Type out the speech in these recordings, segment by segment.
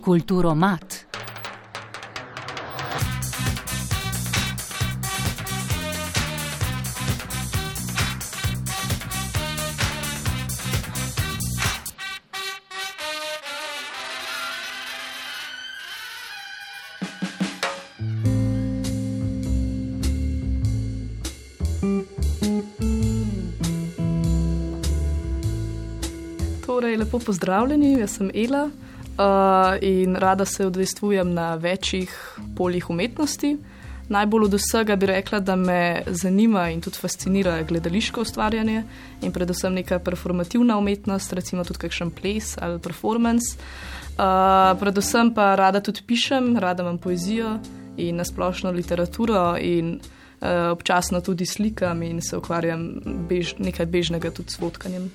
Kulturo mat. Torej, lepo pozdravljeni, jaz sem Ela uh, in rada se udejstvujem na večjih poljih umetnosti. Najbolj od vsega bi rekla, da me zanima in tudi fascinira gledališko ustvarjanje in predvsem neka performativna umetnost, recimo tudi kakšen ples ali performance. Uh, predvsem pa rada tudi pišem, rada imam poezijo in nasplošno literaturo in uh, občasno tudi slikam in se ukvarjam bež, nekaj bežnega tudi s fotkanjem.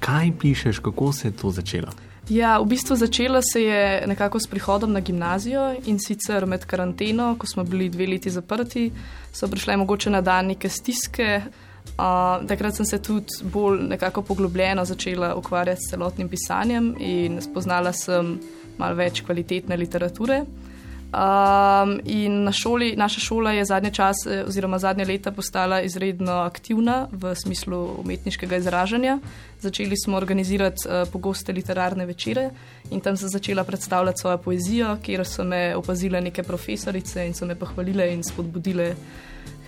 Kaj pišeš, kako se je to začelo? Ja, v bistvu začela se je nekako s prihodom na gimnazijo in sicer med karanteno, ko smo bili dve leti zaprti, so prišle mogoče na dan neke stiske. Uh, takrat sem se tudi bolj nekako poglobljeno začela ukvarjati s celotnim pisanjem in spoznala sem malo več kvalitetne literature. Um, in na šoli, naša šola je zadnje čase, oziroma zadnje leta, postala izredno aktivna v smislu umetniškega izražanja. Začeli smo organizirati uh, pogoste literarne večere in tam sem začela predstavljati svojo poezijo, kjer so me opazile neke profesorice in so me pohvalile in spodbudile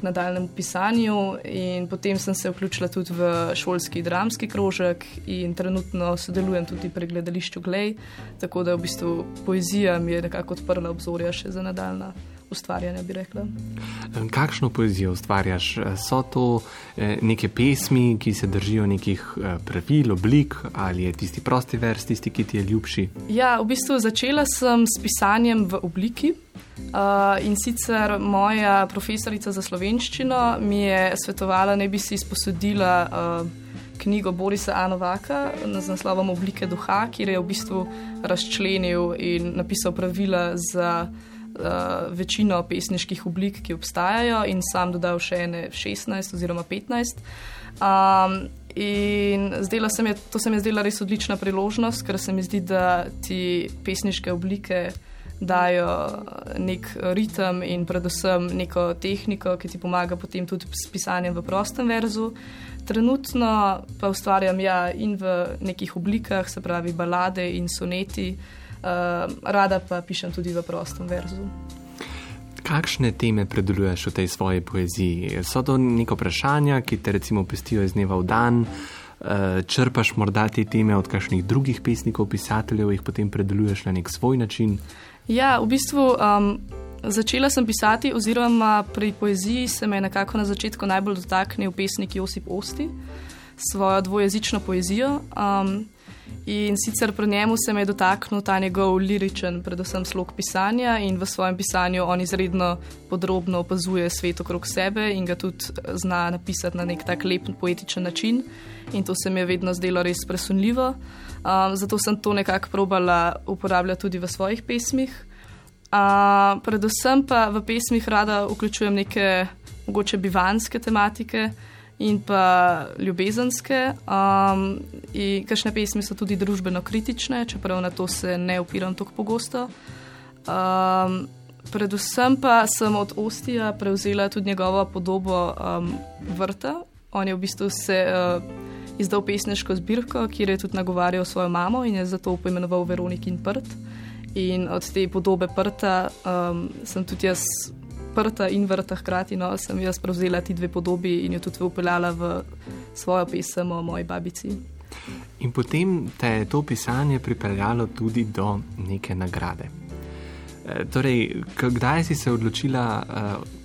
k nadaljnemu pisanju. In potem sem se vključila tudi v šolski dramski krožek in trenutno sodelujem tudi pri gledališču Glej, tako da v bistvu poezija mi je nekako odprla obzorja še za nadaljna. Ustvarjanje, bi rekla. Kakšno poezijo ustvarjaš? So to eh, neke pesmi, ki se držijo nekih eh, pravil, oblik, ali je tisti prosti vers, tisti, ki ti je ljubši? Ja, v bistvu začela sem s pisanjem v obliki. Uh, in sicer moja profesorica za slovenščino mi je svetovala, da bi si izposodila uh, knjigo Borisa Anovaka z naslovom Oblike duha, kjer je v bistvu razčlenil in napisal pravila za uh, večino pesniških oblik, ki obstajajo, in sam dodal še ene 16 oziroma 15. Um, in se je, to se mi je zdela res odlična priložnost, ker se mi zdi, da ti pesniške oblike dajo nek ritem in predvsem neko tehniko, ki ti pomaga potem tudi s pisanjem v prostem verzu. Trenutno pa ustvarjam ja in v nekih oblikah, se pravi balade in soneti, uh, rada pa pišem tudi v prostem verzu. Kakšne teme predeluješ v tej svoji poeziji? So to neko vprašanja, ki te recimo pestijo iz dneva v dan? Črpaš morda te teme od kakšnih drugih pesnikov, pisateljev, jih potem predeluješ na nek svoj način? Ja, v bistvu um, začela sem pisati, oziroma pri poeziji se me je nekako na začetku najbolj dotaknil pesnik Josip Osti s svojo dvojezično poezijo. Um, in sicer pri njemu se me je dotaknil ta njegov liričen, predvsem slog pisanja in v svojem pisanju on izredno podrobno opazuje svet okrog sebe in ga tudi zna napisati na nek tak lep poetičen način. In to se mi je vedno zdelo res presunljivo. Um, zato sem to nekako probala uporabljati tudi v svojih pesmih. Uh, predvsem pa v pesmih rada vključujem neke mogoče bivanske tematike in pa ljubezenske. Um, in kakšne pesmi so tudi družbeno kritične, čeprav na to se ne opiram tako pogosto. Um, predvsem pa sem od Ostija prevzela tudi njegovo podobo um, vrta. On je v bistvu se. Uh, izdal pesniško zbirko, kjer je tudi nagovarjal svojo mamo in je zato poimenoval Veronikin prt. In od te podobe prta um, sem tudi jaz prta in vrta hkrati, no, sem jaz prevzela ti dve podobi in jo tudi upeljala v svojo pesem o moji babici. In potem te je to pisanje pripeljalo tudi do neke nagrade. E, torej, kdaj si se odločila uh,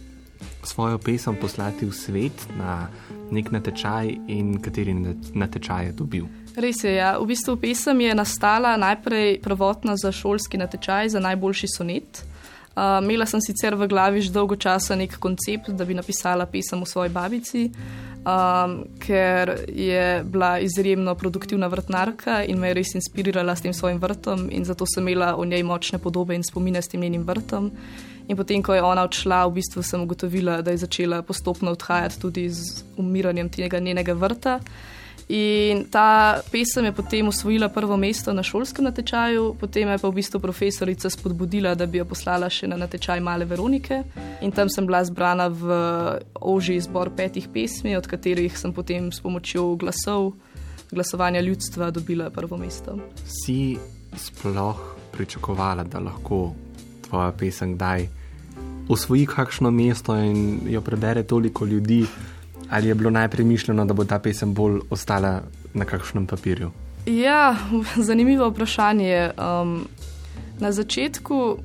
svojo pesem poslati v svet na nek natečaj in kateri natečaj je dobil. Res je, ja. v bistvu pesem je nastala najprej prvotno za šolski natečaj za najboljši sonet. Uh, imela sem sicer v glavi že dolgo časa nek koncept, da bi napisala pesem o svoji babici, um, ker je bila izjemno produktivna vrtnarka in me je res inspirirala s tem svojim vrtom, in zato sem imela o njej močne podobe in spomine s tem njenim vrtom. In potem, ko je ona odšla, v bistvu sem ugotovila, da je začela postopno odhajati tudi z umiranjem tega njenega vrta. In ta pesem je potem osvojila prvo mesto na šolskem natečaju, potem je pa v bistvu profesorica spodbudila, da bi jo poslala še na natečaj Male Veronike. In tam sem bila zbrana v oži izbor petih pesmi, od katerih sem potem s pomočjo glasov, glasovanja ljudstva dobila prvo mesto. Si sploh pričakovala, da lahko tvoja pesem kdaj osvoji kakšno mesto in jo prebere toliko ljudi? Ali je bilo najprej mišljeno, da bo ta pesem bolj ostala na kakšnem papirju? Ja, zanimivo vprašanje. Um, na začetku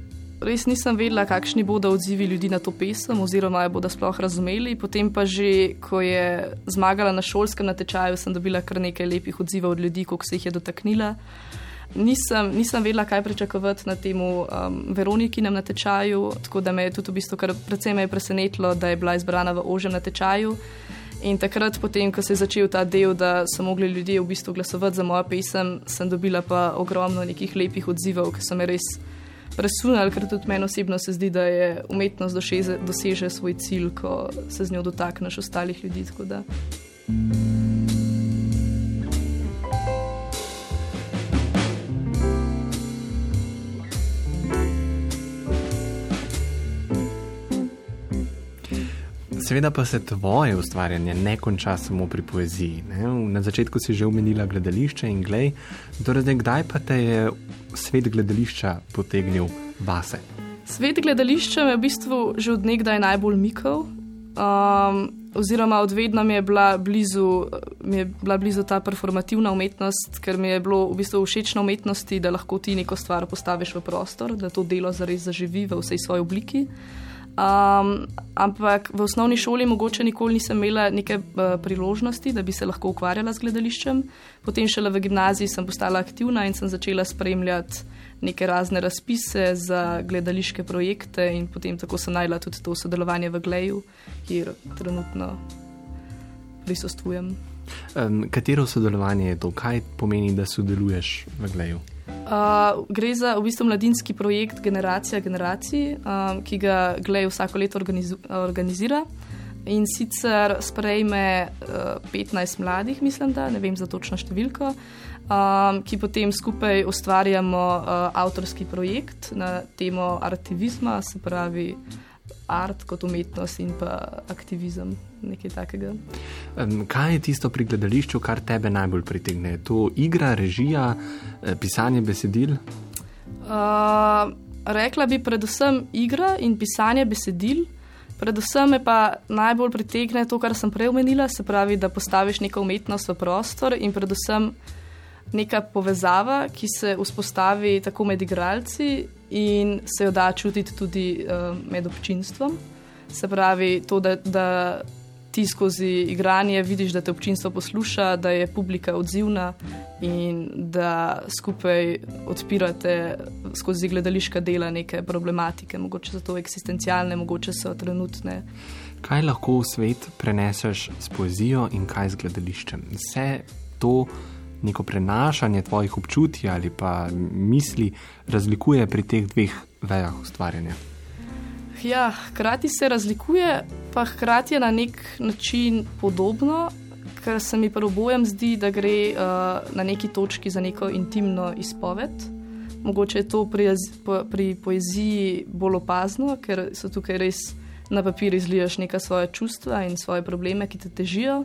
res nisem vedela, kakšni bodo odzivi ljudi na to pesem, oziroma jo bodo sploh razumeli. Potem pa že, ko je zmagala na šolskem natečaju, sem dobila kar nekaj lepih odzivov od ljudi, koliko se jih je dotaknila. Nisem, nisem vedela, kaj pričakovati na tem um, Veronikinem natečaju, tako da me je tudi v bistvu kar precej presenetilo, da je bila izbrana v ožem natečaju. In takrat, potem, ko se je začel ta del, da so mogli ljudje v bistvu glasovati za mojo pesem, sem dobila pa ogromno nekih lepih odzivov, ki so me res presunali, ker tudi meni osebno se zdi, da je umetnost doseže, doseže svoj cilj, ko se z njo dotakneš ostalih ljudi. Seveda pa se tvoje ustvarjanje ne konča samo pri poeziji. Ne? Na začetku si že omenila gledališče in glej, torej kdaj pa te je svet gledališča potegnil vase? Svet gledališča me je v bistvu že od nekdaj najbolj mikal. Um, oziroma, od vedno mi je, bila blizu, mi je bila blizu ta performativna umetnost, ker mi je bilo v bistvu všeč na umetnosti, da lahko ti neko stvar postaviš v prostor, da to delo zares zaživi v vsej svoji obliki. Um, ampak v osnovni šoli mogoče nikoli nisem imela neke uh, priložnosti, da bi se lahko ukvarjala z gledališčem. Potem šele v gimnaziji sem postala aktivna in sem začela spremljati neke razne razpise za gledališke projekte in potem tako sem najla tudi to sodelovanje v Gleju, kjer trenutno prisostvujem. Um, katero sodelovanje je to? Kaj pomeni, da sodeluješ v Gleju? Uh, gre za v bistvu mladinski projekt Generacija generacij, um, ki ga Glej vsako leto organiz organizira. In sicer sprejme uh, 15 mladih, mislim, da ne vem za točno številko, um, ki potem skupaj ustvarjamo uh, avtorski projekt na temo artivizma, se pravi art kot umetnost in pa aktivizem, nekaj takega. Kaj je tisto pri gledališču, kar tebe najbolj pritegne? Je to igra, režija, eh, pisanje besedil? Uh, rekla bi predvsem igra in pisanje besedil. Predvsem me pa najbolj pritegne to, kar sem prej omenila, se pravi, da postaviš neko umetnost v prostor in predvsem neka povezava, ki se vzpostavi tako med igralci in se jo da čutiti tudi uh, med občinstvom. Se pravi, to, da, da ti skozi igranje vidiš, da te občinstvo posluša, da je publika odzivna in da skupaj odpirate skozi gledališka dela neke problematike, mogoče so to eksistencialne, mogoče so trenutne. Kaj lahko v svet preneseš s poezijo in kaj z gledališčem? Vse to neko prenašanje tvojih občutij ali pa misli razlikuje pri teh dveh vejah ustvarjanja? Ja, hkrati se razlikuje, pa hkrati je na nek način podobno, ker se mi pri obojem zdi, da gre uh, na neki točki za neko intimno izpoved. Mogoče je to pri, pri poeziji bolj opazno, ker so tukaj res na papir izliješ neka svoje čustva in svoje probleme, ki te težijo.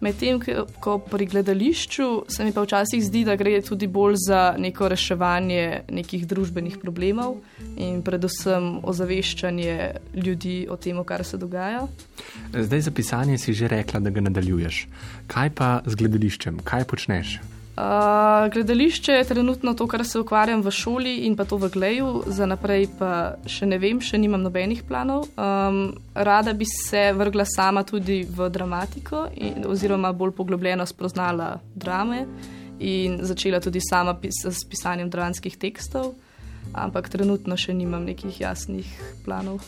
Medtem ko pri gledališču se mi pa včasih zdi, da gre tudi bolj za neko reševanje nekih družbenih problemov in predvsem ozaveščanje ljudi o tem, kar se dogaja. Zdaj za pisanje si že rekla, da ga nadaljuješ. Kaj pa z gledališčem, kaj počneš? Uh, gledališče je trenutno to, kar se ukvarjam v šoli in pa to v Gleju, za naprej pa še ne vem, še nimam nobenih planov. Um, rada bi se vrgla sama tudi v dramatiko, in, oziroma bolj poglobljeno spoznala drame in začela tudi sama pis s pisanjem dramskih tekstov, ampak trenutno še nimam nekih jasnih planov.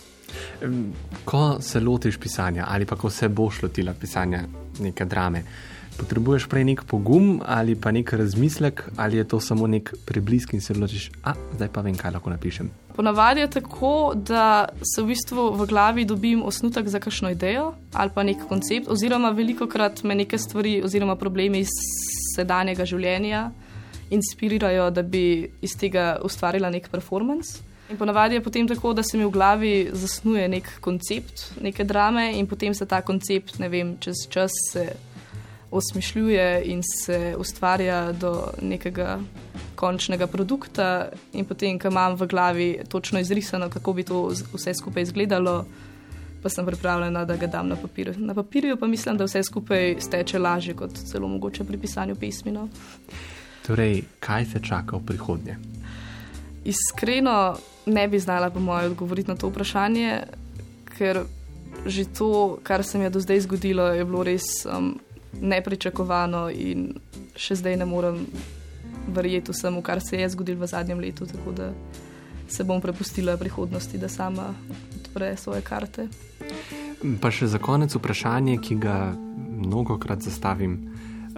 Ko se lotiš pisanja ali pa ko se boš lotila pisanja neke drame Potrebuješ prej nek pogum ali pa nek razmislek, ali je to samo nek preblisk in se odločiš, a zdaj pa vem, kaj lahko napišem. Ponavadi je tako, da se v bistvu v glavi dobim osnutek za kakšno idejo ali pa nek koncept, oziroma veliko krat me neke stvari oziroma problemi iz sedanjega življenja inspirirajo, da bi iz tega ustvarila nek performance. In ponavadi je potem tako, da se mi v glavi zasnuje nek koncept, neke drame, in potem se ta koncept, ne vem, čez čas se osmišljuje in se ustvarja do nekega končnega produkta. In potem, ko imam v glavi točno izrisano, kako bi to vse skupaj izgledalo, pa sem pripravljena, da ga dam na papir. Na papirju pa mislim, da vse skupaj steče lažje kot celo mogoče pri pisanju pismino. Torej, kaj se čaka v prihodnje? Iskreno ne bi znala, po mojem, odgovoriti na to vprašanje, ker že to, kar se mi je do zdaj zgodilo, je bilo res um, nepričakovano in še zdaj ne morem verjeti vsemu, kar se je zgodilo v zadnjem letu. Tako da se bom prepustila prihodnosti, da sama odpre svoje karte. Pa še za konec vprašanje, ki ga mnogo krat zastavim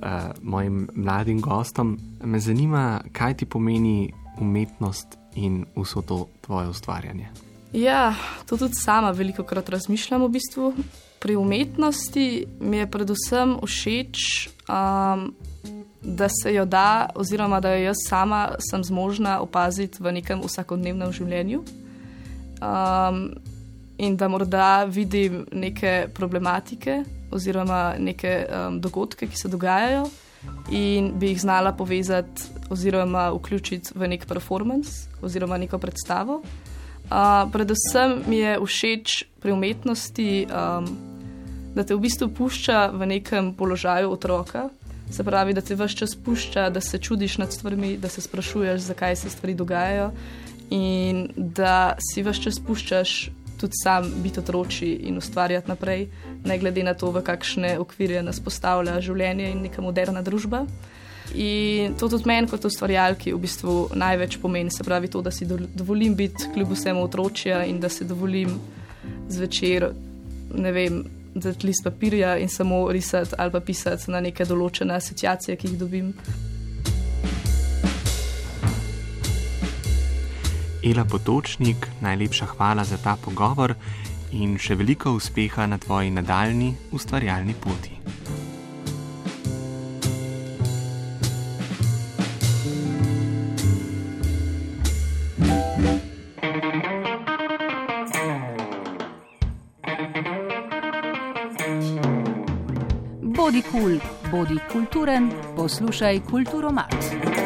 uh, mojim mladim gostom. Me zanima, kaj ti pomeni umetnost in vso to tvoje ustvarjanje? Ja, to tudi sama veliko krat razmišljam v bistvu. Pri umetnosti mi je predvsem všeč, um, da se jo da, oziroma da jo jaz sama sem zmožna opaziti v nekem vsakodnevnem življenju. Um, in da morda vidim neke problematike oziroma neke um, dogodke, ki se dogajajo, in bi jih znala povezati oziroma vključiti v nek performance oziroma neko predstavo. Uh, predvsem mi je všeč pri umetnosti, um, da te v bistvu pušča v nekem položaju otroka. Se pravi, da te vse čas pušča, da se čudiš nad stvarmi, da se sprašuješ, zakaj se stvari dogajajo, in da si vse čas puščaš tudi sam biti otroci in ustvarjati naprej, ne glede na to, v kakšne okvirje nas postavlja življenje in neka moderna družba. In to tudi meni, kot ustvarjalki, v bistvu največ pomeni. Se pravi, to, da si dovolim biti kljub vsemu otročja in da si dovolim zvečer, ne vem, dati list papirja in samo risati ali pa pisati na neke določene asociacije, ki jih dobim. Ela Potočnik, najlepša hvala za ta pogovor in še veliko uspeha na tvoji nadaljni ustvarjalni poti. Bodi kulturen, poslušaj kulturo mat.